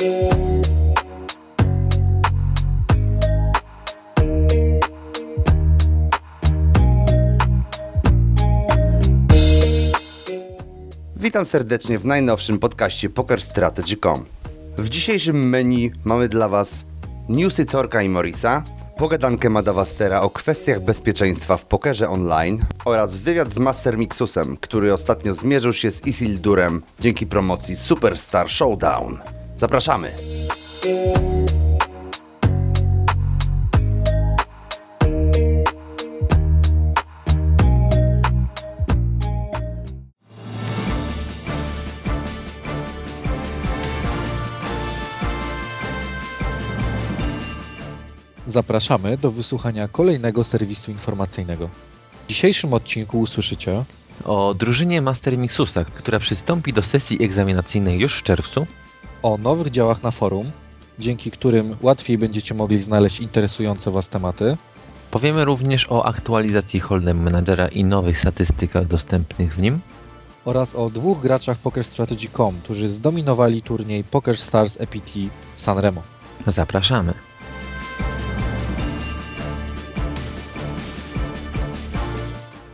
Witam serdecznie w najnowszym podcaście PokerStrategy.com. W dzisiejszym menu mamy dla Was newsy Torka i Morisa, pogadankę Madawastera o kwestiach bezpieczeństwa w pokerze online oraz wywiad z Master Mixusem, który ostatnio zmierzył się z Isildurem dzięki promocji Superstar Showdown. Zapraszamy! Zapraszamy do wysłuchania kolejnego serwisu informacyjnego. W dzisiejszym odcinku usłyszycie o drużynie Master Mixusa, która przystąpi do sesji egzaminacyjnej już w czerwcu, o nowych działach na forum, dzięki którym łatwiej będziecie mogli znaleźć interesujące Was tematy. Powiemy również o aktualizacji Hold'em Managera i nowych statystykach dostępnych w nim oraz o dwóch graczach PokerStrategy.com, którzy zdominowali turniej PokerStars EPT Sanremo. Zapraszamy!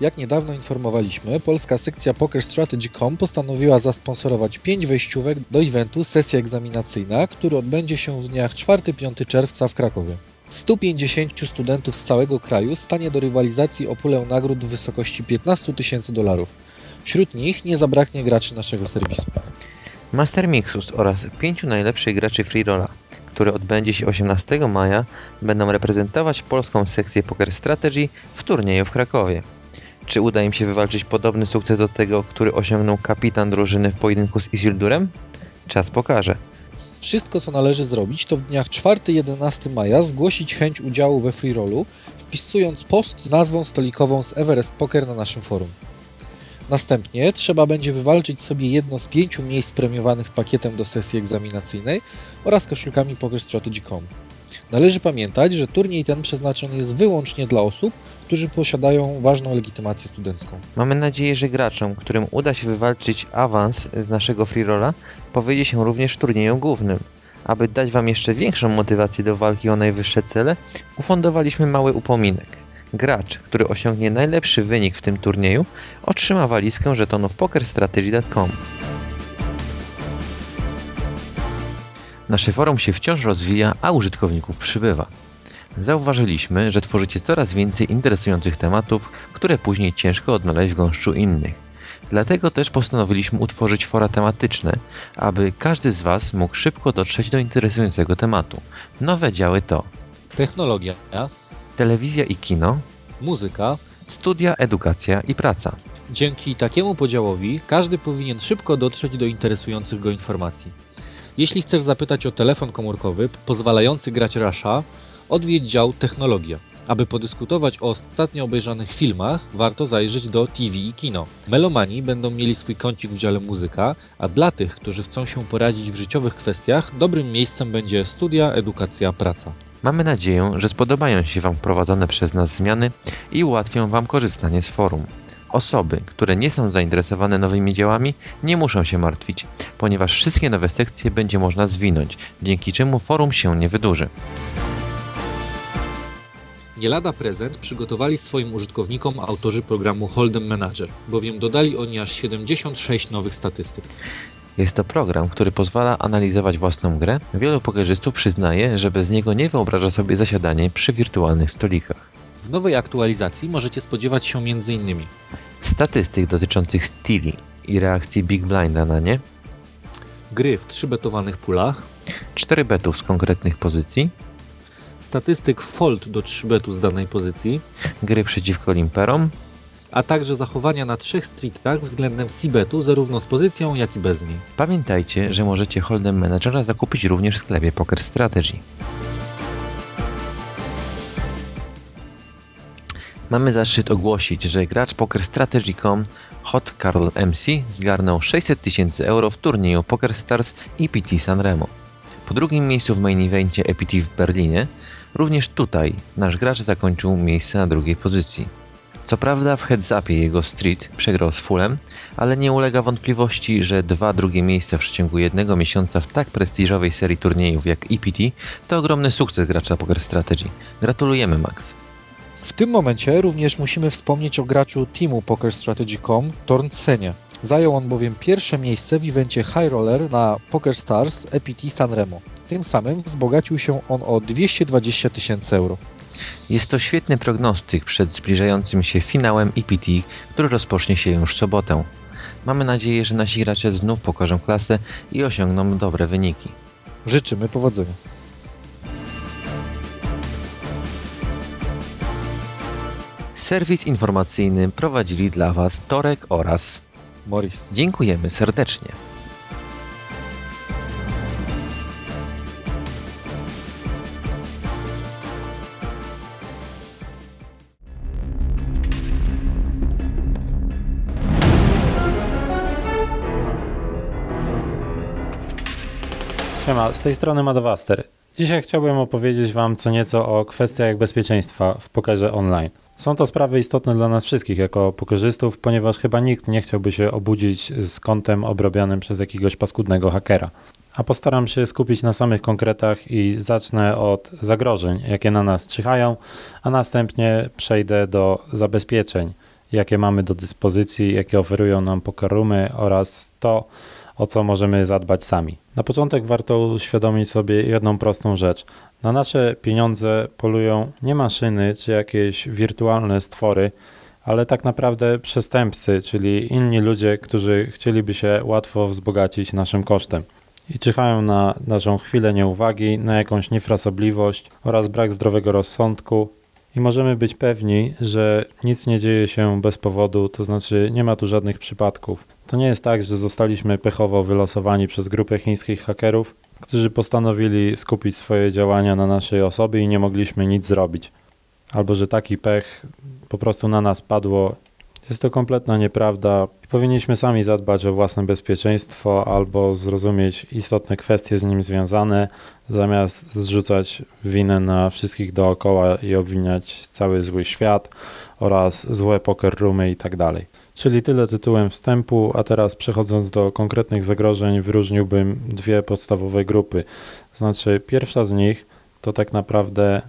Jak niedawno informowaliśmy, polska sekcja PokerStrategy.com postanowiła zasponsorować 5 wejściówek do eventu Sesja Egzaminacyjna, który odbędzie się w dniach 4-5 czerwca w Krakowie. 150 studentów z całego kraju stanie do rywalizacji o pulę nagród w wysokości 15 tysięcy dolarów. Wśród nich nie zabraknie graczy naszego serwisu. Master Mixus oraz pięciu najlepszych graczy freerolla, który odbędzie się 18 maja, będą reprezentować polską sekcję Poker Strategy w turnieju w Krakowie. Czy uda im się wywalczyć podobny sukces do tego, który osiągnął kapitan drużyny w pojedynku z Isildurem? Czas pokaże. Wszystko, co należy zrobić, to w dniach 4-11 maja zgłosić chęć udziału we free rollu, wpisując post z nazwą stolikową z Everest Poker na naszym forum. Następnie trzeba będzie wywalczyć sobie jedno z pięciu miejsc premiowanych pakietem do sesji egzaminacyjnej oraz koszulkami PokerStrategy.com. Należy pamiętać, że turniej ten przeznaczony jest wyłącznie dla osób, którzy posiadają ważną legitymację studencką. Mamy nadzieję, że graczom, którym uda się wywalczyć awans z naszego freerolla, powiedzie się również w turnieju głównym. Aby dać Wam jeszcze większą motywację do walki o najwyższe cele, ufundowaliśmy mały upominek. Gracz, który osiągnie najlepszy wynik w tym turnieju, otrzyma walizkę żetonów pokerstrategy.com. Nasze forum się wciąż rozwija, a użytkowników przybywa. Zauważyliśmy, że tworzycie coraz więcej interesujących tematów, które później ciężko odnaleźć w gąszczu innych. Dlatego też postanowiliśmy utworzyć fora tematyczne, aby każdy z Was mógł szybko dotrzeć do interesującego tematu. Nowe działy to technologia, telewizja i kino, muzyka, studia, edukacja i praca. Dzięki takiemu podziałowi każdy powinien szybko dotrzeć do interesujących go informacji. Jeśli chcesz zapytać o telefon komórkowy pozwalający grać Rasha, odwiedź dział Technologia. Aby podyskutować o ostatnio obejrzanych filmach, warto zajrzeć do TV i kino. Melomani będą mieli swój kącik w dziale muzyka, a dla tych, którzy chcą się poradzić w życiowych kwestiach, dobrym miejscem będzie studia, edukacja, praca. Mamy nadzieję, że spodobają się Wam wprowadzone przez nas zmiany i ułatwią Wam korzystanie z forum. Osoby, które nie są zainteresowane nowymi dziełami, nie muszą się martwić, ponieważ wszystkie nowe sekcje będzie można zwinąć, dzięki czemu forum się nie wydłuży. Nie lada prezent przygotowali swoim użytkownikom autorzy programu Hold'em Manager, bowiem dodali oni aż 76 nowych statystyk. Jest to program, który pozwala analizować własną grę. Wielu pokerzystów przyznaje, że bez niego nie wyobraża sobie zasiadanie przy wirtualnych stolikach. W nowej aktualizacji możecie spodziewać się m.in. statystyk dotyczących stili i reakcji Big Blinda na nie, gry w 3 betowanych pulach, 4 betów z konkretnych pozycji, statystyk fold do 3 betu z danej pozycji, gry przeciwko limperom, a także zachowania na trzech streetach względem C-betu zarówno z pozycją, jak i bez niej. Pamiętajcie, że możecie Hold'em Managera zakupić również w sklepie Poker Strategy. Mamy zaszczyt ogłosić, że gracz PokerStrategy.com Hot Carl MC zgarnął 600 tysięcy euro w turnieju Poker Stars EPT Sanremo. Po drugim miejscu w main evencie EPT w Berlinie, również tutaj nasz gracz zakończył miejsce na drugiej pozycji. Co prawda w heads-upie jego Street przegrał z Fulem, ale nie ulega wątpliwości, że dwa drugie miejsca w przeciągu jednego miesiąca w tak prestiżowej serii turniejów jak EPT to ogromny sukces gracza Poker Strategy. Gratulujemy Max. W tym momencie również musimy wspomnieć o graczu teamu PokerStrategy.com Tornsenie. Zajął on bowiem pierwsze miejsce w evencie High Roller na Poker Stars EPT Sanremo. Tym samym wzbogacił się on o 220 tysięcy euro. Jest to świetny prognostyk przed zbliżającym się finałem EPT, który rozpocznie się już w sobotę. Mamy nadzieję, że nasi gracze znów pokażą klasę i osiągną dobre wyniki. Życzymy powodzenia. Serwis informacyjny prowadzili dla Was Torek oraz Morris. dziękujemy serdecznie. Siema, z tej strony Madawaster. Dzisiaj chciałbym opowiedzieć Wam co nieco o kwestiach bezpieczeństwa w pokerze online. Są to sprawy istotne dla nas wszystkich jako pokerzystów, ponieważ chyba nikt nie chciałby się obudzić z kontem obrabianym przez jakiegoś paskudnego hakera. A postaram się skupić na samych konkretach i zacznę od zagrożeń, jakie na nas czyhają, a następnie przejdę do zabezpieczeń, jakie mamy do dyspozycji, jakie oferują nam pokerumy oraz to, o co możemy zadbać sami. Na początek warto uświadomić sobie jedną prostą rzecz. Na nasze pieniądze polują nie maszyny czy jakieś wirtualne stwory, ale tak naprawdę przestępcy, czyli inni ludzie, którzy chcieliby się łatwo wzbogacić naszym kosztem. I czyhają na naszą chwilę nieuwagi, na jakąś niefrasobliwość oraz brak zdrowego rozsądku, i możemy być pewni, że nic nie dzieje się bez powodu, to znaczy nie ma tu żadnych przypadków. To nie jest tak, że zostaliśmy pechowo wylosowani przez grupę chińskich hakerów, którzy postanowili skupić swoje działania na naszej osobie i nie mogliśmy nic zrobić. Albo że taki pech po prostu na nas padło. Jest to kompletna nieprawda. Powinniśmy sami zadbać o własne bezpieczeństwo albo zrozumieć istotne kwestie z nim związane, zamiast zrzucać winę na wszystkich dookoła i obwiniać cały zły świat oraz złe poker roomy i tak. Czyli tyle tytułem wstępu, a teraz przechodząc do konkretnych zagrożeń, wyróżniłbym dwie podstawowe grupy. Znaczy, pierwsza z nich to tak naprawdę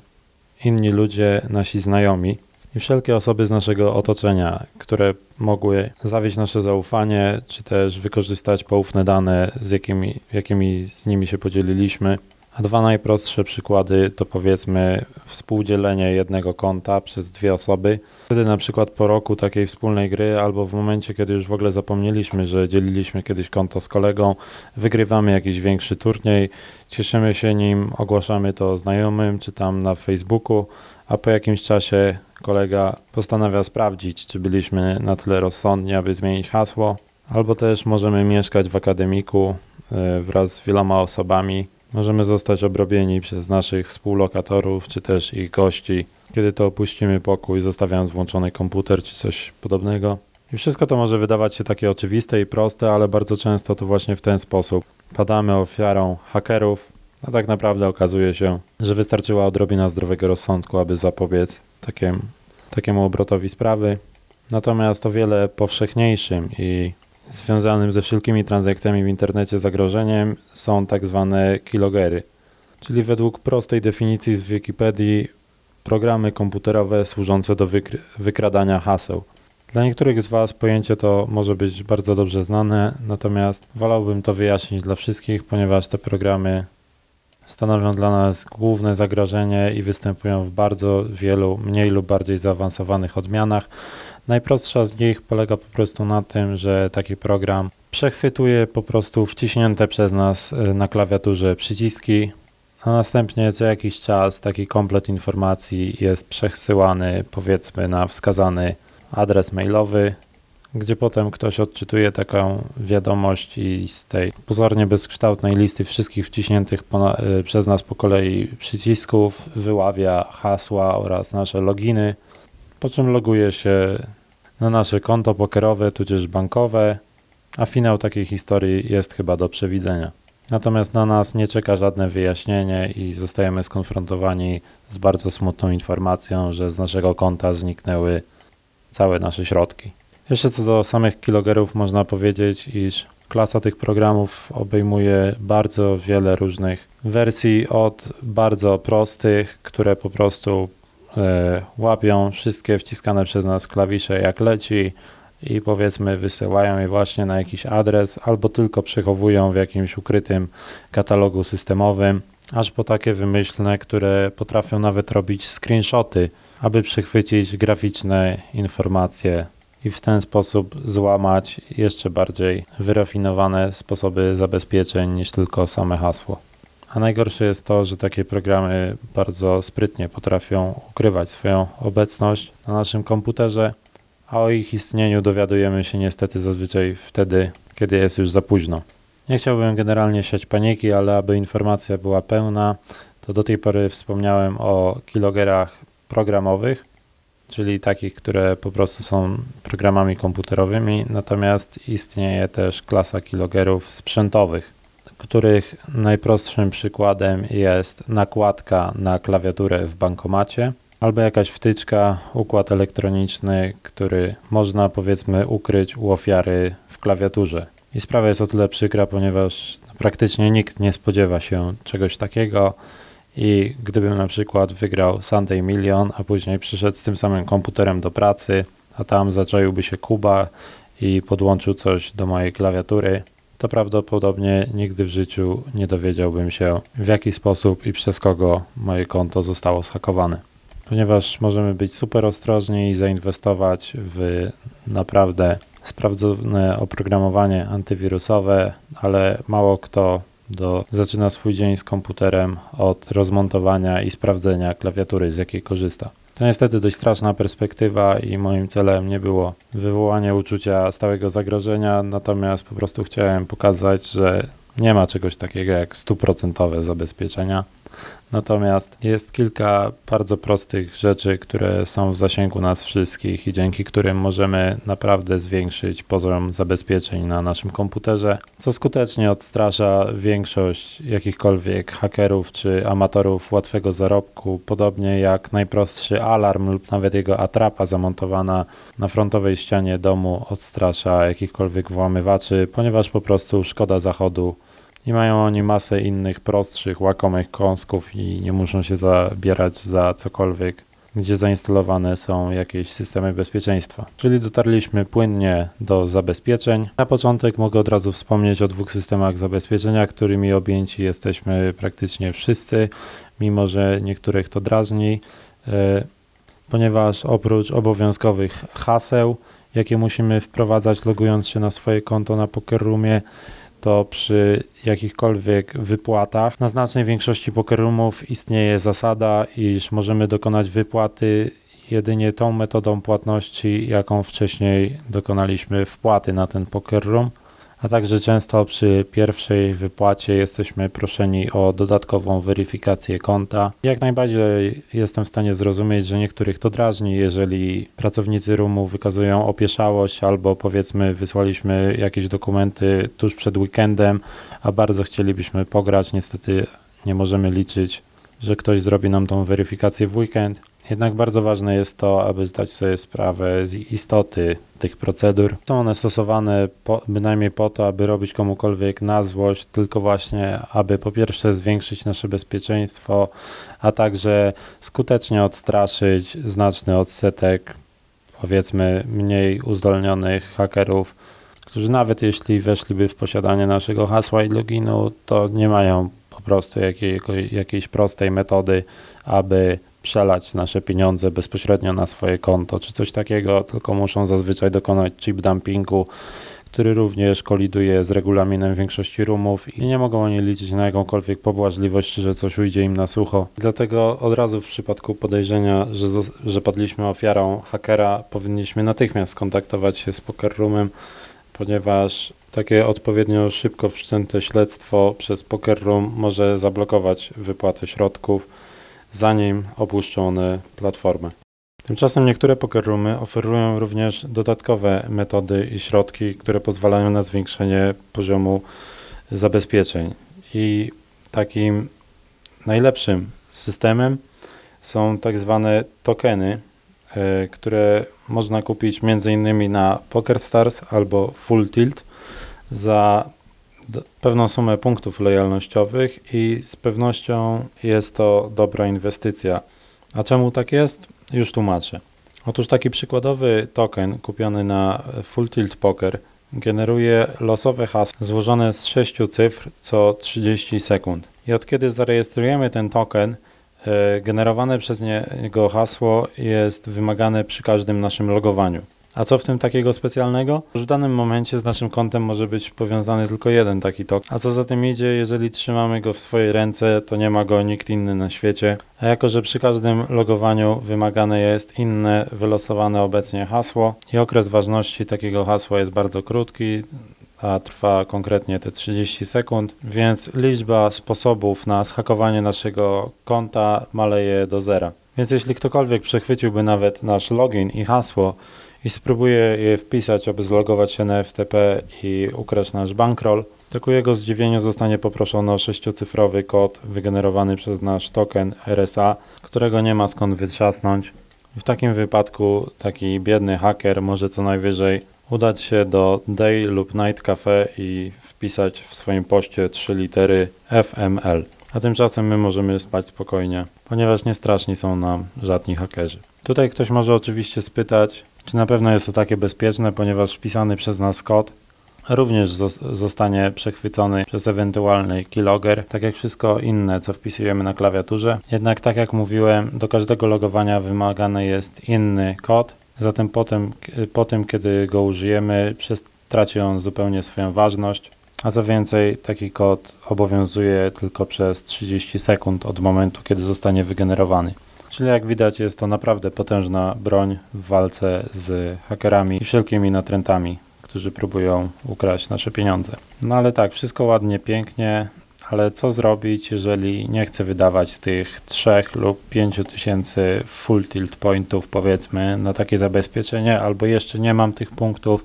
inni ludzie, nasi znajomi i wszelkie osoby z naszego otoczenia, które mogły zawieść nasze zaufanie, czy też wykorzystać poufne dane, z jakimi, jakimi z nimi się podzieliliśmy. A dwa najprostsze przykłady to powiedzmy współdzielenie jednego konta przez dwie osoby. Wtedy na przykład po roku takiej wspólnej gry albo w momencie, kiedy już w ogóle zapomnieliśmy, że dzieliliśmy kiedyś konto z kolegą, wygrywamy jakiś większy turniej, cieszymy się nim, ogłaszamy to znajomym czy tam na Facebooku, a po jakimś czasie kolega postanawia sprawdzić, czy byliśmy na tyle rozsądni, aby zmienić hasło, albo też możemy mieszkać w akademiku e, wraz z wieloma osobami. Możemy zostać obrobieni przez naszych współlokatorów czy też ich gości, kiedy to opuścimy pokój, zostawiając włączony komputer czy coś podobnego. I wszystko to może wydawać się takie oczywiste i proste, ale bardzo często to właśnie w ten sposób. Padamy ofiarą hakerów, a tak naprawdę okazuje się, że wystarczyła odrobina zdrowego rozsądku, aby zapobiec takim, takiemu obrotowi sprawy. Natomiast o wiele powszechniejszym i związanym ze wszelkimi transakcjami w internecie zagrożeniem są tak zwane kilogery, czyli według prostej definicji z Wikipedii programy komputerowe służące do wykr wykradania haseł. Dla niektórych z Was pojęcie to może być bardzo dobrze znane, natomiast wolałbym to wyjaśnić dla wszystkich, ponieważ te programy stanowią dla nas główne zagrożenie i występują w bardzo wielu mniej lub bardziej zaawansowanych odmianach. Najprostsza z nich polega po prostu na tym, że taki program przechwytuje po prostu wciśnięte przez nas y, na klawiaturze przyciski, a następnie co jakiś czas taki komplet informacji jest przesyłany powiedzmy na wskazany adres mailowy, gdzie potem ktoś odczytuje taką wiadomość i z tej pozornie bezkształtnej listy wszystkich wciśniętych y, przez nas po kolei przycisków wyławia hasła oraz nasze loginy, po czym loguje się na nasze konto pokerowe tudzież bankowe, a finał takiej historii jest chyba do przewidzenia. Natomiast na nas nie czeka żadne wyjaśnienie i zostajemy skonfrontowani z bardzo smutną informacją, że z naszego konta zniknęły całe nasze środki. Jeszcze co do samych kilogerów można powiedzieć, iż klasa tych programów obejmuje bardzo wiele różnych wersji od bardzo prostych, które po prostu e, łapią wszystkie wciskane przez nas klawisze jak leci i powiedzmy wysyłają je właśnie na jakiś adres albo tylko przechowują w jakimś ukrytym katalogu systemowym, aż po takie wymyślne, które potrafią nawet robić screenshoty, aby przechwycić graficzne informacje i w ten sposób złamać jeszcze bardziej wyrafinowane sposoby zabezpieczeń niż tylko same hasło. A najgorsze jest to, że takie programy bardzo sprytnie potrafią ukrywać swoją obecność na naszym komputerze, a o ich istnieniu dowiadujemy się niestety zazwyczaj wtedy, kiedy jest już za późno. Nie chciałbym generalnie siać paniki, ale aby informacja była pełna, to do tej pory wspomniałem o kilogerach programowych, czyli takich, które po prostu są programami komputerowymi, natomiast istnieje też klasa kilogerów sprzętowych, których najprostszym przykładem jest nakładka na klawiaturę w bankomacie albo jakaś wtyczka, układ elektroniczny, który można powiedzmy ukryć u ofiary w klawiaturze. I sprawa jest o tyle przykra, ponieważ praktycznie nikt nie spodziewa się czegoś takiego i gdybym na przykład wygrał Sunday Million, a później przyszedł z tym samym komputerem do pracy, a tam zaczaiłby się Kuba i podłączył coś do mojej klawiatury, to prawdopodobnie nigdy w życiu nie dowiedziałbym się, w jaki sposób i przez kogo moje konto zostało schakowane. Ponieważ możemy być super ostrożni i zainwestować w naprawdę sprawdzone oprogramowanie antywirusowe, ale mało kto do, zaczyna swój dzień z komputerem od rozmontowania i sprawdzenia klawiatury, z jakiej korzysta. To niestety dość straszna perspektywa i moim celem nie było wywołanie uczucia stałego zagrożenia, natomiast po prostu chciałem pokazać, że nie ma czegoś takiego jak stuprocentowe zabezpieczenia. Natomiast jest kilka bardzo prostych rzeczy, które są w zasięgu nas wszystkich i dzięki którym możemy naprawdę zwiększyć poziom zabezpieczeń na naszym komputerze, co skutecznie odstrasza większość jakichkolwiek hakerów czy amatorów łatwego zarobku, podobnie jak najprostszy alarm lub nawet jego atrapa zamontowana na frontowej ścianie domu odstrasza jakichkolwiek włamywaczy, ponieważ po prostu szkoda zachodu i mają oni masę innych prostszych, łakomych kąsków i nie muszą się zabierać za cokolwiek, gdzie zainstalowane są jakieś systemy bezpieczeństwa. Czyli dotarliśmy płynnie do zabezpieczeń. Na początek mogę od razu wspomnieć o dwóch systemach zabezpieczenia, którymi objęci jesteśmy praktycznie wszyscy, mimo że niektórych to drażni, e, ponieważ oprócz obowiązkowych haseł, jakie musimy wprowadzać logując się na swoje konto na Poker Roomie, to przy jakichkolwiek wypłatach. Na znacznej większości pokerumów istnieje zasada, iż możemy dokonać wypłaty jedynie tą metodą płatności, jaką wcześniej dokonaliśmy wpłaty na ten poker room a także często przy pierwszej wypłacie jesteśmy proszeni o dodatkową weryfikację konta. Jak najbardziej jestem w stanie zrozumieć, że niektórych to drażni, jeżeli pracownicy roomu wykazują opieszałość albo powiedzmy wysłaliśmy jakieś dokumenty tuż przed weekendem, a bardzo chcielibyśmy pograć, niestety nie możemy liczyć, że ktoś zrobi nam tą weryfikację w weekend. Jednak bardzo ważne jest to, aby zdać sobie sprawę z istoty tych procedur. Są one stosowane po, bynajmniej po to, aby robić komukolwiek na złość, tylko właśnie, aby po pierwsze zwiększyć nasze bezpieczeństwo, a także skutecznie odstraszyć znaczny odsetek, powiedzmy, mniej uzdolnionych hakerów, którzy nawet jeśli weszliby w posiadanie naszego hasła i loginu, to nie mają po prostu jakiej, jakiejś prostej metody, aby przelać nasze pieniądze bezpośrednio na swoje konto czy coś takiego, tylko muszą zazwyczaj dokonać chip dumpingu, który również koliduje z regulaminem większości roomów i nie mogą oni liczyć na jakąkolwiek pobłażliwość, że coś ujdzie im na sucho. Dlatego od razu w przypadku podejrzenia, że, że padliśmy ofiarą hakera, powinniśmy natychmiast skontaktować się z Poker Roomem, ponieważ takie odpowiednio szybko wszczęte śledztwo przez Poker Room może zablokować wypłatę środków zanim opuszczą one platformę. Tymczasem niektóre poker roomy oferują również dodatkowe metody i środki, które pozwalają na zwiększenie poziomu zabezpieczeń. I takim najlepszym systemem są tak zwane tokeny y, które można kupić m.in. na PokerStars albo Full Tilt za pewną sumę punktów lojalnościowych i z pewnością jest to dobra inwestycja. A czemu tak jest? Już tłumaczę. Otóż taki przykładowy token kupiony na Full Tilt Poker generuje losowe hasło złożone z 6 cyfr co 30 sekund. I od kiedy zarejestrujemy ten token, e, generowane przez niego hasło jest wymagane przy każdym naszym logowaniu. A co w tym takiego specjalnego? W danym momencie z naszym kontem może być powiązany tylko jeden taki token. A co za tym idzie, jeżeli trzymamy go w swojej ręce, to nie ma go nikt inny na świecie. A jako, że przy każdym logowaniu wymagane jest inne wylosowane obecnie hasło i okres ważności takiego hasła jest bardzo krótki, a trwa konkretnie te 30 sekund, więc liczba sposobów na zhakowanie naszego konta maleje do zera. Więc jeśli ktokolwiek przechwyciłby nawet nasz login i hasło i spróbuje je wpisać, aby zlogować się na FTP i ukraść nasz bankroll, to ku jego zdziwieniu zostanie poproszony o sześciocyfrowy kod wygenerowany przez nasz token RSA, którego nie ma skąd wytrzasnąć. W takim wypadku taki biedny haker może co najwyżej udać się do Day lub Night Cafe i wpisać w swoim poście trzy litery FML. A tymczasem my możemy spać spokojnie, ponieważ nie straszni są nam żadni hakerzy. Tutaj ktoś może oczywiście spytać, czy na pewno jest to takie bezpieczne, ponieważ wpisany przez nas kod również zos- zostanie przechwycony przez ewentualny keylogger, tak jak wszystko inne, co wpisujemy na klawiaturze. Jednak tak jak mówiłem, do każdego logowania wymagany jest inny kod, zatem potem, po tym, kiedy go użyjemy, traci on zupełnie swoją ważność. A co więcej, taki kod obowiązuje tylko przez 30 sekund od momentu, kiedy zostanie wygenerowany. Czyli jak widać, jest to naprawdę potężna broń w walce z hakerami i wszelkimi natrętami, którzy próbują ukraść nasze pieniądze. No ale tak, wszystko ładnie, pięknie, ale co zrobić, jeżeli nie chcę wydawać tych 3 lub 5 tysięcy full tilt pointów, powiedzmy, na takie zabezpieczenie, albo jeszcze nie mam tych punktów,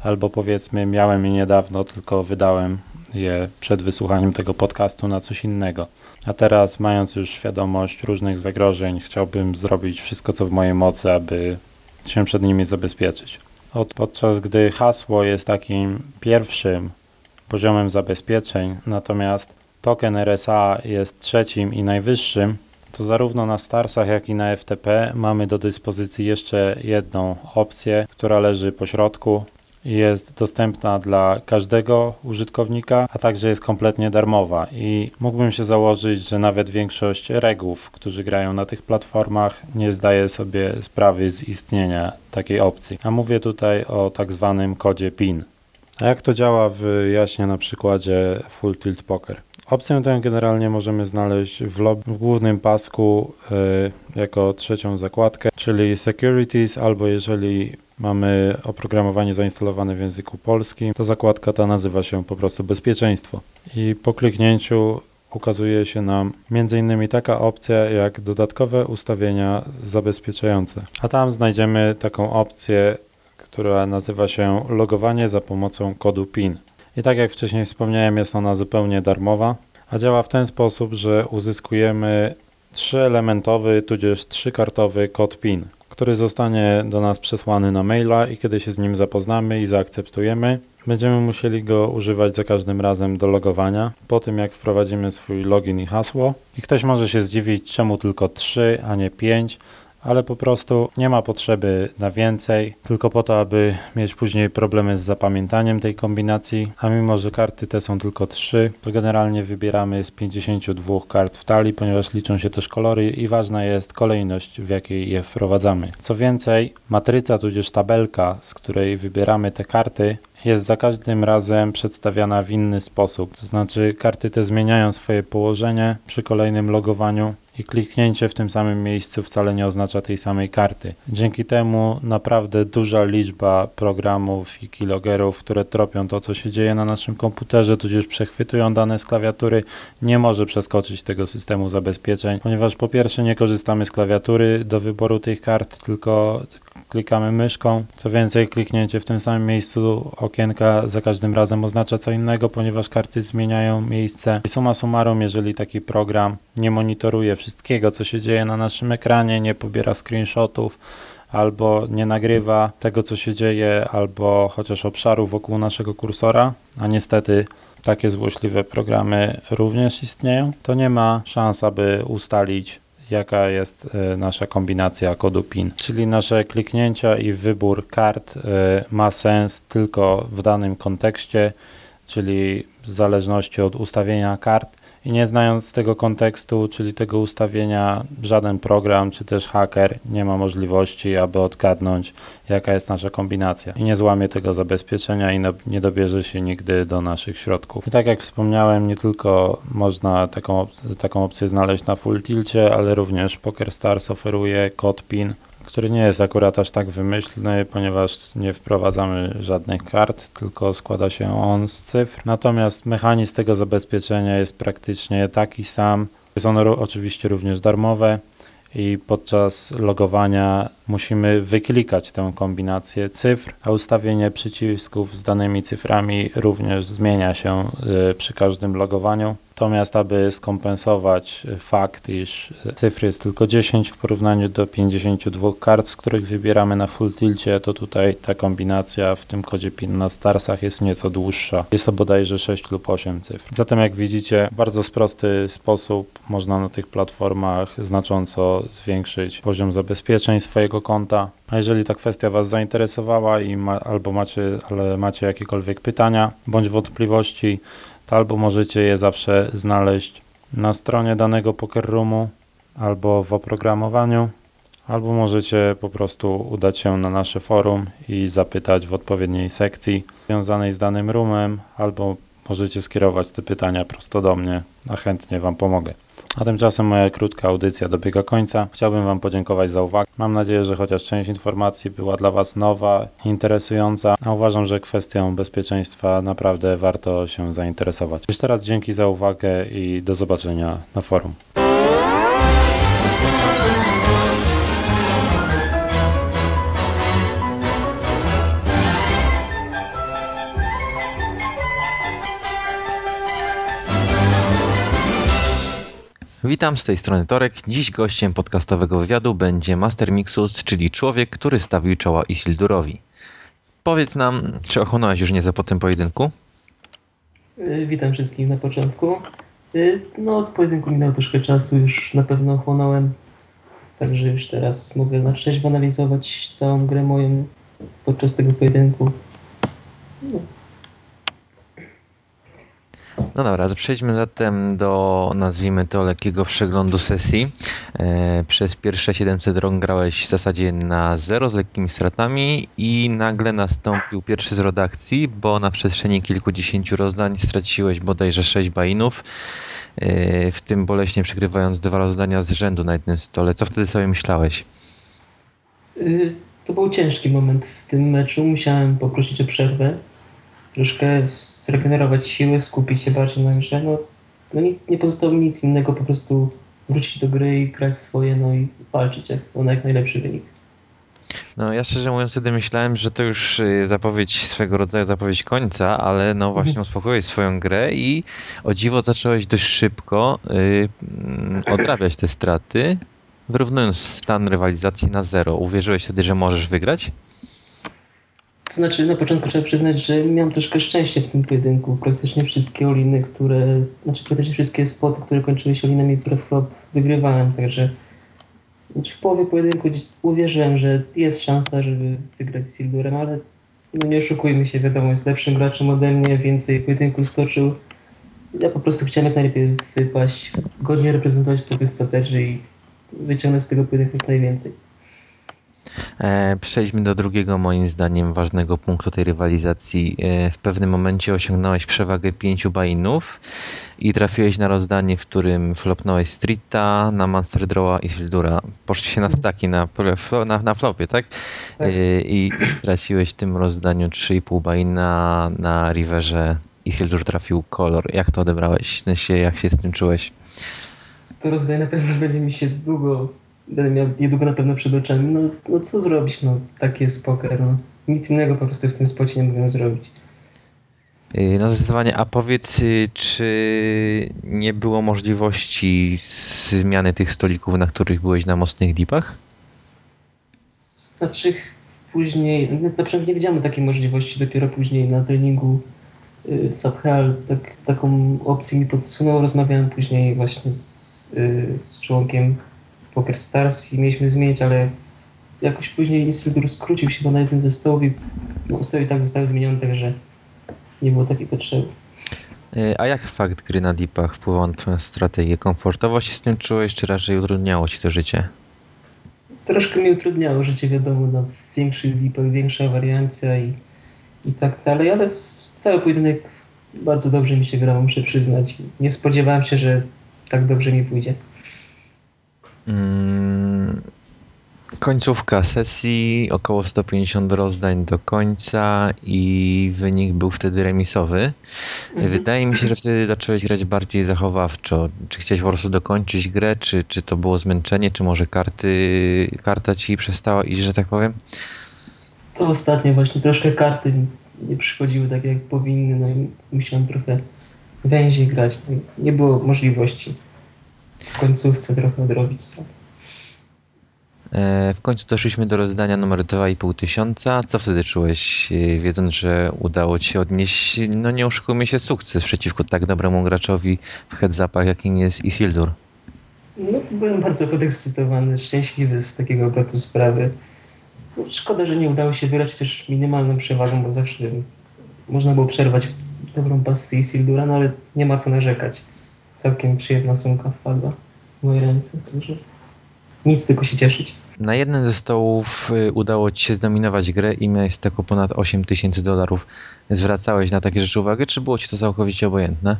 albo powiedzmy miałem je niedawno, tylko wydałem je przed wysłuchaniem tego podcastu na coś innego. A teraz, mając już świadomość różnych zagrożeń, chciałbym zrobić wszystko, co w mojej mocy, aby się przed nimi zabezpieczyć. Od, podczas gdy hasło jest takim pierwszym poziomem zabezpieczeń, natomiast token RSA jest trzecim i najwyższym, to zarówno na Starsach, jak i na FTP mamy do dyspozycji jeszcze jedną opcję, która leży po środku jest dostępna dla każdego użytkownika, a także jest kompletnie darmowa. I mógłbym się założyć, że nawet większość regów, którzy grają na tych platformach, nie zdaje sobie sprawy z istnienia takiej opcji. A mówię tutaj o tak zwanym kodzie PIN. A jak to działa, wyjaśnię na przykładzie Full Tilt Poker. Opcję tę generalnie możemy znaleźć w, lob- w głównym pasku y, jako trzecią zakładkę, czyli Securities, albo jeżeli mamy oprogramowanie zainstalowane w języku polskim, to zakładka ta nazywa się po prostu Bezpieczeństwo. I po kliknięciu ukazuje się nam m.in. taka opcja jak dodatkowe ustawienia zabezpieczające. A tam znajdziemy taką opcję, która nazywa się logowanie za pomocą kodu PIN. I tak jak wcześniej wspomniałem, jest ona zupełnie darmowa, a działa w ten sposób, że uzyskujemy trzyelementowy tudzież trzykartowy kod PIN, który zostanie do nas przesłany na maila i kiedy się z nim zapoznamy i zaakceptujemy, będziemy musieli go używać za każdym razem do logowania, po tym jak wprowadzimy swój login i hasło. I ktoś może się zdziwić, czemu tylko 3, a nie 5, ale po prostu nie ma potrzeby na więcej, tylko po to, aby mieć później problemy z zapamiętaniem tej kombinacji, a mimo, że karty te są tylko 3, to generalnie wybieramy z 52 kart w talii, ponieważ liczą się też kolory i ważna jest kolejność, w jakiej je wprowadzamy. Co więcej, matryca tudzież tabelka, z której wybieramy te karty, jest za każdym razem przedstawiana w inny sposób. To znaczy, karty te zmieniają swoje położenie przy kolejnym logowaniu i kliknięcie w tym samym miejscu wcale nie oznacza tej samej karty. Dzięki temu naprawdę duża liczba programów i keylogerów, które tropią to, co się dzieje na naszym komputerze, tudzież przechwytują dane z klawiatury, nie może przeskoczyć tego systemu zabezpieczeń, ponieważ po pierwsze nie korzystamy z klawiatury do wyboru tych kart, tylko klikamy myszką. Co więcej, kliknięcie w tym samym miejscu okienka za każdym razem oznacza co innego, ponieważ karty zmieniają miejsce. I summa summarum, jeżeli taki program nie monitoruje wszystkiego, co się dzieje na naszym ekranie, nie pobiera screenshotów, albo nie nagrywa tego, co się dzieje, albo chociaż obszaru wokół naszego kursora, a niestety takie złośliwe programy również istnieją, to nie ma szans, aby ustalić jaka jest e, nasza kombinacja kodu PIN. Czyli nasze kliknięcia i wybór kart e, ma sens tylko w danym kontekście, czyli w zależności od ustawienia kart i nie znając tego kontekstu, czyli tego ustawienia, żaden program czy też haker nie ma możliwości, aby odgadnąć, jaka jest nasza kombinacja. I nie złamie tego zabezpieczenia i nie dobierze się nigdy do naszych środków. I tak jak wspomniałem, nie tylko można taką, taką opcję znaleźć na full tilcie, ale również PokerStars oferuje kod PIN, który nie jest akurat aż tak wymyślny, ponieważ nie wprowadzamy żadnych kart, tylko składa się on z cyfr. Natomiast mechanizm tego zabezpieczenia jest praktycznie taki sam. Jest ono oczywiście również darmowe i podczas logowania musimy wyklikać tę kombinację cyfr, a ustawienie przycisków z danymi cyframi również zmienia się y, przy każdym logowaniu. Natomiast, aby skompensować fakt, iż cyfry jest tylko 10 w porównaniu do 52 kart, z których wybieramy na full tilcie, to tutaj ta kombinacja w tym kodzie PIN na Starsach jest nieco dłuższa. Jest to bodajże 6 lub 8 cyfr. Zatem, jak widzicie, bardzo prosty sposób można na tych platformach znacząco zwiększyć poziom zabezpieczeń swojego konta. A jeżeli ta kwestia Was zainteresowała i ma, albo macie, ale macie jakiekolwiek pytania bądź wątpliwości, albo możecie je zawsze znaleźć na stronie danego poker roomu, albo w oprogramowaniu, albo możecie po prostu udać się na nasze forum i zapytać w odpowiedniej sekcji związanej z danym roomem, albo możecie skierować te pytania prosto do mnie, a chętnie Wam pomogę. A tymczasem moja krótka audycja dobiega końca. Chciałbym Wam podziękować za uwagę. Mam nadzieję, że chociaż część informacji była dla Was nowa, interesująca, a uważam, że kwestią bezpieczeństwa naprawdę warto się zainteresować. Jeszcze raz dzięki za uwagę i do zobaczenia na forum. Witam z tej strony Torek. Dziś gościem podcastowego wywiadu będzie Master Mixus, czyli człowiek, który stawił czoła Isildurowi. Powiedz nam, czy ochłonąłeś już nieco po tym pojedynku? Y, witam wszystkich na początku. Y, no, od pojedynku minęło troszkę czasu, już na pewno ochłonąłem. Także już teraz mogę na trzeźwo analizować całą grę moją podczas tego pojedynku. No. No dobra, przejdźmy zatem do, nazwijmy to, lekkiego przeglądu sesji. E, przez pierwsze 700 rąk grałeś w zasadzie na zero z lekkimi stratami i nagle nastąpił pierwszy z rodakcji, bo na przestrzeni kilkudziesięciu rozdań straciłeś bodajże 6 bainów, e, w tym boleśnie przegrywając dwa rozdania z rzędu na jednym stole. Co wtedy sobie myślałeś? Y, to był ciężki moment w tym meczu. Musiałem poprosić o przerwę. Troszkę zregenerować siły, skupić się bardziej na grze. No, no nie, nie pozostało mi nic innego, po prostu wrócić do gry i grać swoje, no i walczyć jak, o jak najlepszy wynik. No ja szczerze mówiąc wtedy myślałem, że to już y, zapowiedź swego rodzaju zapowiedź końca, ale no właśnie mhm. uspokoiłeś swoją grę i o dziwo zacząłeś dość szybko y, mm, odrabiać te straty, wyrównując stan rywalizacji na zero. Uwierzyłeś wtedy, że możesz wygrać? To znaczy, na początku trzeba przyznać, że miałem troszkę szczęście w tym pojedynku. Praktycznie wszystkie oliny, które, znaczy praktycznie wszystkie spoty, które kończyły się olinami preflop, wygrywałem, także w połowie pojedynku uwierzyłem, że jest szansa, żeby wygrać z Sildurem, ale no nie oszukujmy się, wiadomo, jest lepszym graczem ode mnie, więcej pojedynku stoczył. Ja po prostu chciałem jak najlepiej wypaść, godnie reprezentować po strategii i wyciągnąć z tego pojedynku jak najwięcej. E, przejdźmy do drugiego, moim zdaniem, ważnego punktu tej rywalizacji. E, w pewnym momencie osiągnąłeś przewagę pięciu bainów i trafiłeś na rozdanie, w którym flopnąłeś Streeta, na Monster Drawa i Sildura. Poszliście na staki na, na, na flopie, tak? tak. E, I straciłeś w tym rozdaniu 3,5 baina na Riverze i Sildur trafił kolor. Jak to odebrałeś? W sensie, jak się z tym czułeś? To rozdanie na pewno będzie mi się długo będę miał niedługo na pewno przed oczami. No, no co zrobić, no taki jest poker, no. Nic innego po prostu w tym spocie nie mogę zrobić. Y, no zdecydowanie, a powiedz, y, czy nie było możliwości zmiany tych stolików, na których byłeś na mocnych dipach? Znaczy później, na początku nie wiedziałem takiej możliwości, dopiero później na treningu y, Subhal tak, taką opcję mi podsunął. Rozmawiałem później właśnie z, y, z członkiem Poker Stars i mieliśmy zmienić, ale jakoś później instruktor skrócił się na jednym ze stołów i no, stoły tak zostały zmienione, także nie było takiej potrzeby. E, A jak fakt gry na dipach wpływał na twoją strategię? Komfortowo się z tym czułeś, czy raczej utrudniało ci to życie? Troszkę mi utrudniało życie, wiadomo, na większych lipach, większa wariancja i, i tak dalej, ale cały pojedynek bardzo dobrze mi się grało, muszę przyznać. Nie spodziewałem się, że tak dobrze mi pójdzie. Mm, końcówka sesji, około 150 rozdań do końca i wynik był wtedy remisowy. Mhm. Wydaje mi się, że wtedy zacząłeś grać bardziej zachowawczo. Czy chciałeś po prostu dokończyć grę, czy, czy to było zmęczenie, czy może karty, karta ci przestała iść, że tak powiem? To ostatnio właśnie troszkę karty nie przychodziły tak jak powinny, no i musiałem trochę węziej grać. Nie było możliwości w końcówce trochę odrobić strat. E, W końcu doszliśmy do rozdania numer 2,5 tysiąca. Co wtedy czułeś, e, wiedząc, że udało ci się odnieść, no nie oszukujmy się, sukces przeciwko tak dobremu graczowi w heads-upach, jakim jest Isildur? No, byłem bardzo podekscytowany, szczęśliwy z takiego obrotu sprawy. No, szkoda, że nie udało się wygrać też minimalną przewagą, bo zawsze można było przerwać dobrą pasję Isildura, no ale nie ma co narzekać. Całkiem przyjemna sumka wpadła w moje ręce, także nic, tylko się cieszyć. Na jednym ze stołów y, udało ci się zdominować grę i miałeś tego ponad 8 tysięcy dolarów. Zwracałeś na takie rzeczy uwagę, czy było ci to całkowicie obojętne?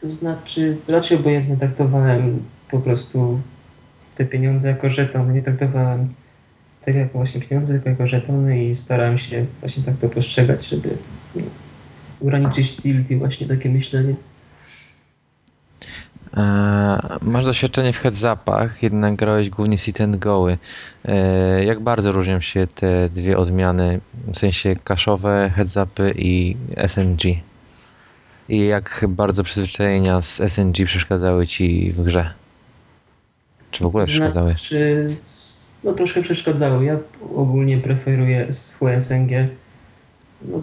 To znaczy, raczej obojętnie traktowałem po prostu te pieniądze jako żeton. Nie traktowałem tak jako właśnie pieniądze, tylko jako żetony i starałem się właśnie tak to postrzegać, żeby no, ograniczyć tilt i właśnie takie myślenie. Masz doświadczenie w heads-upach, jednak grałeś głównie sit and goły. E, Jak bardzo różnią się te dwie odmiany, w sensie kaszowe heads-upy i SNG? I jak bardzo przyzwyczajenia z SNG przeszkadzały ci w grze? Czy w ogóle przeszkadzały? Znaczy, no troszkę przeszkadzały. Ja ogólnie preferuję swój SNG. No,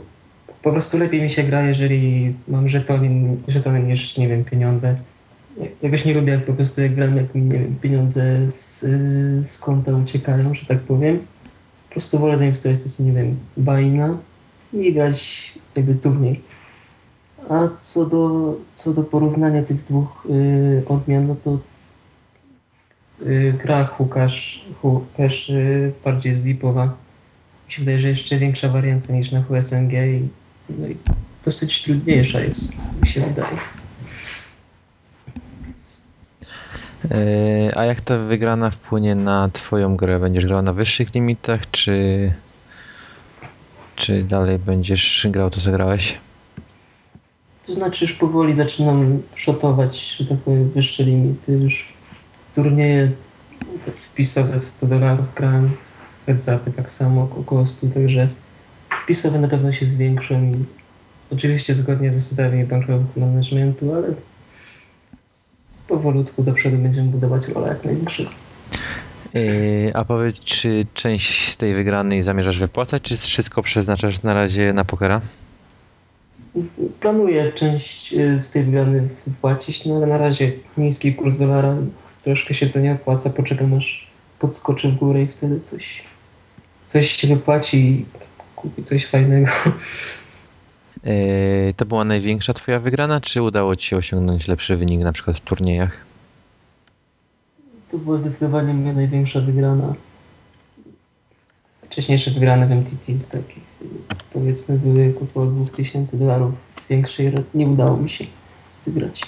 po prostu lepiej mi się gra, jeżeli mam żetony, żetony niż, nie wiem, pieniądze. Jakoś nie lubię, jak po prostu jak gram, jak mi, pieniądze z, z konta uciekają, że tak powiem. Po prostu wolę zainwestować, po prostu, nie wiem, bajna i grać jakby turniej. A co do, co do porównania tych dwóch y, odmian, no to y, gra Hukasz, Hukasz y, bardziej zlipowa. Mi się wydaje, że jeszcze większa wariancja niż na HSMG i, no i dosyć trudniejsza jest, mi się wydaje. E, A jak ta wygrana wpłynie na twoją grę? Będziesz grał na wyższych limitach, czy, czy dalej będziesz grał to, co grałeś? To znaczy już powoli zaczynam szotować, że tak powiem, wyższe limity. Już turnieje wpisowe 100 dolarów grałem, heads-upy tak samo, około 100, także wpisowe na pewno się zwiększą. Oczywiście zgodnie z zasadami bankowego managementu, ale powolutku do przodu będziemy budować rolę jak największych. Yy, A powiedz, czy część z tej wygranej zamierzasz wypłacać, czy wszystko przeznaczasz na razie na pokera? Planuję część y, z tej wygrany wypłacić, no ale na razie niski kurs dolara, troszkę się to nie opłaca, poczekam aż podskoczy w górę i wtedy coś, coś się wypłaci i kupi coś fajnego. Yy, To była największa twoja wygrana, czy udało ci się osiągnąć lepszy wynik na przykład w turniejach? To była zdecydowanie moja największa wygrana. Wcześniejsze wygrane w MTT, takich powiedzmy były około 2000 dolarów większej, nie udało mi się wygrać.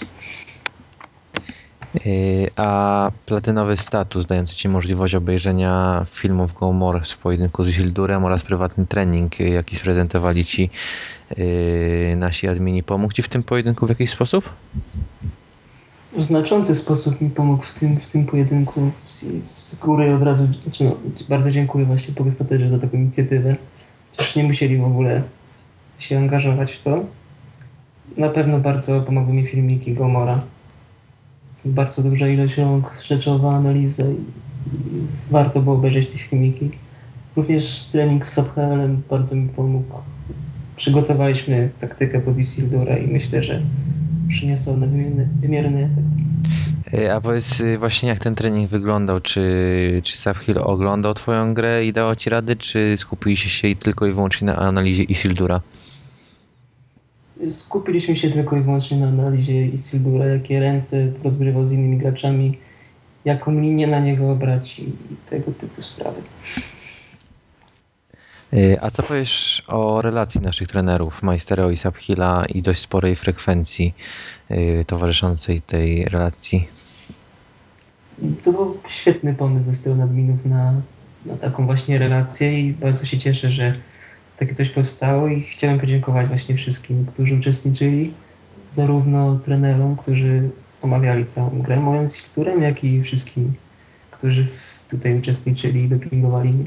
Yy, A platynowy status dający ci możliwość obejrzenia filmów Go More w pojedynku z Isildurem oraz prywatny trening, yy, jaki sprezentowali ci yy, nasi admini, pomógł ci w tym pojedynku w jakiś sposób? W znaczący sposób mi pomógł w tym, w tym pojedynku z, góry od razu, znaczy no, bardzo dziękuję właśnie Pogestaterze za taką inicjatywę. Przecież nie musieli w ogóle się angażować w to. Na pewno bardzo pomogły mi filmiki Gomora. Bardzo duża ilość rąk, rzeczowa analiza i warto było obejrzeć te filmiki. Również trening z Sobhelem bardzo mi pomógł. Przygotowaliśmy taktykę pod Isildura i myślę, że przyniosło ona wymierny, wymierny efekt. Y, A powiedz y, właśnie jak ten trening wyglądał, czy, czy Subhill oglądał twoją grę i dał ci rady, czy skupiliście się tylko i wyłącznie na analizie Isildura? Skupiliśmy się tylko i wyłącznie na analizie Isildura, jakie ręce rozgrywał z innymi graczami, jaką linię na niego obrać i tego typu sprawy. Y, A co powiesz o relacji naszych trenerów, Majstero i Subhilla i dość sporej frekwencji y, towarzyszącej tej relacji? To był świetny pomysł ze strony adminów na, na taką właśnie relację i bardzo się cieszę, że takie coś powstało i chciałem podziękować właśnie wszystkim, którzy uczestniczyli, zarówno trenerom, którzy omawiali całą grę moją z Ilturem, jak i wszystkim, którzy tutaj uczestniczyli i dopingowali mnie.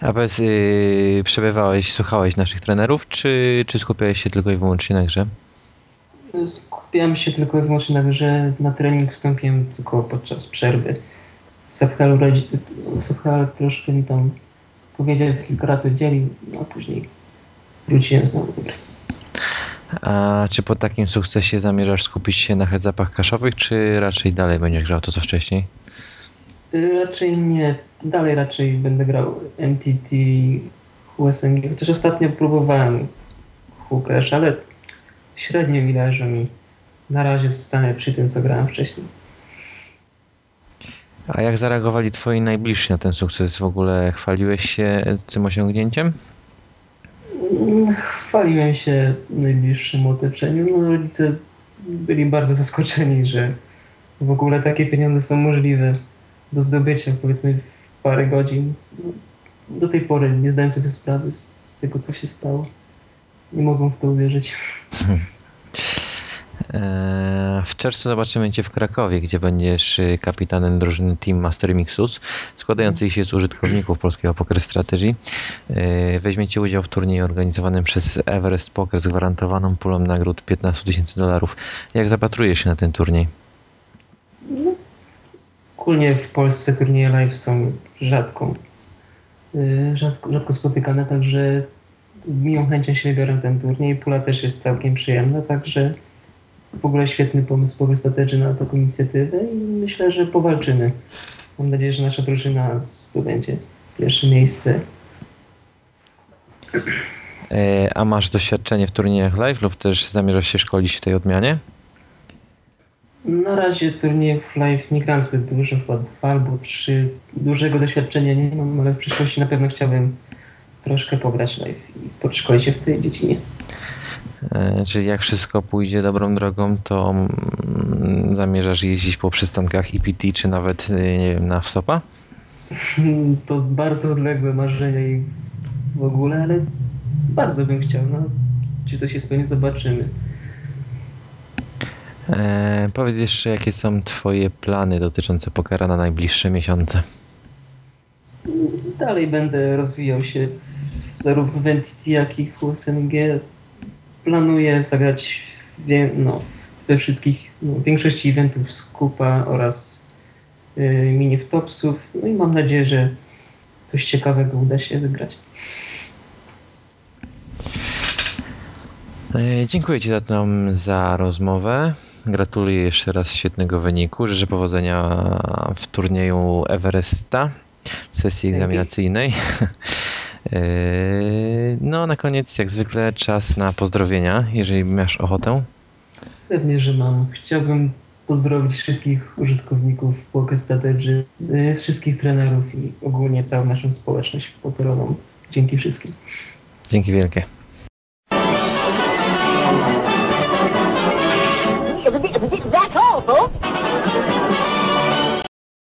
A powiedz, yy, przebywałeś, słuchałeś naszych trenerów, czy, czy skupiałeś się tylko i wyłącznie na grze? Skupiałem się tylko i wyłącznie na grze, na trening wstąpiłem tylko podczas przerwy. Sabhal troszkę mi tam powiedział, kilka razy udzielił, no a później wróciłem znowu do gry. A czy po takim sukcesie zamierzasz skupić się na headzapach kaszowych, czy raczej dalej będziesz grał to co wcześniej? Y, Raczej nie, dalej raczej będę grał MTT, USMG, chociaż ostatnio próbowałem Hookers, ale średnio mi leży mi. Na razie zostanę przy tym, co grałem wcześniej. A jak zareagowali twoi najbliżsi na ten sukces? W ogóle chwaliłeś się tym osiągnięciem? Chwaliłem się najbliższym otoczeniu. No, rodzice byli bardzo zaskoczeni, że w ogóle takie pieniądze są możliwe do zdobycia, powiedzmy, w parę godzin. No, Do tej pory nie zdałem sobie sprawy z, z tego, co się stało. Nie mogą w to uwierzyć. Eee, W czerwcu zobaczymy Cię w Krakowie, gdzie będziesz y, kapitanem drużyny Team Master Mixus, składającej się z użytkowników polskiego Poker Strategy. Eee, Weźmiecie udział w turnieju organizowanym przez Everest Poker z gwarantowaną pulą nagród 15 tysięcy dolarów. Jak zapatrujesz się na ten turniej? Ogólnie w Polsce turnieje live są rzadką, yy, rzadko, rzadko spotykane, także miłą chęcią się wybiorę ten turniej. Pula też jest całkiem przyjemna, także w ogóle świetny pomysł Power Strategy na taką inicjatywę i myślę, że powalczymy. Mam nadzieję, że nasza drużyna zdobędzie pierwsze miejsce. Eee, A masz doświadczenie w turniejach live lub też zamierzasz się szkolić w tej odmianie? Na razie turniejów live nie gram zbyt dużo, chyba dwa albo trzy. Dużego doświadczenia nie mam, ale w przyszłości na pewno chciałbym troszkę pograć live i podszkolić się w tej dziedzinie. E, Czyli jak wszystko pójdzie dobrą drogą, to mm, zamierzasz jeździć po przystankach EPT, czy nawet y, nie wiem, na wsopa? To bardzo odległe marzenia i w ogóle, ale bardzo bym chciał. No, czy to się spełni, zobaczymy. E, powiedz jeszcze, jakie są twoje plany dotyczące pokera na najbliższe miesiące? Dalej będę rozwijał się zarówno w NTT, jak i w USMG. Planuję zagrać wie, no, we wszystkich, no, większości eventów z Kupa oraz y, mini topsów. No i mam nadzieję, że coś ciekawego uda się wygrać. E, dziękuję Ci za tą za rozmowę. Gratuluję jeszcze raz świetnego wyniku. Życzę powodzenia w turnieju Everesta, w sesji Dzięki. egzaminacyjnej. E, No, na koniec, jak zwykle, czas na pozdrowienia, jeżeli masz ochotę. Pewnie, że mam. Chciałbym pozdrowić wszystkich użytkowników Poker Strategy, y, wszystkich trenerów i ogólnie całą naszą społeczność pokerową. Dzięki wszystkim. Dzięki wielkie.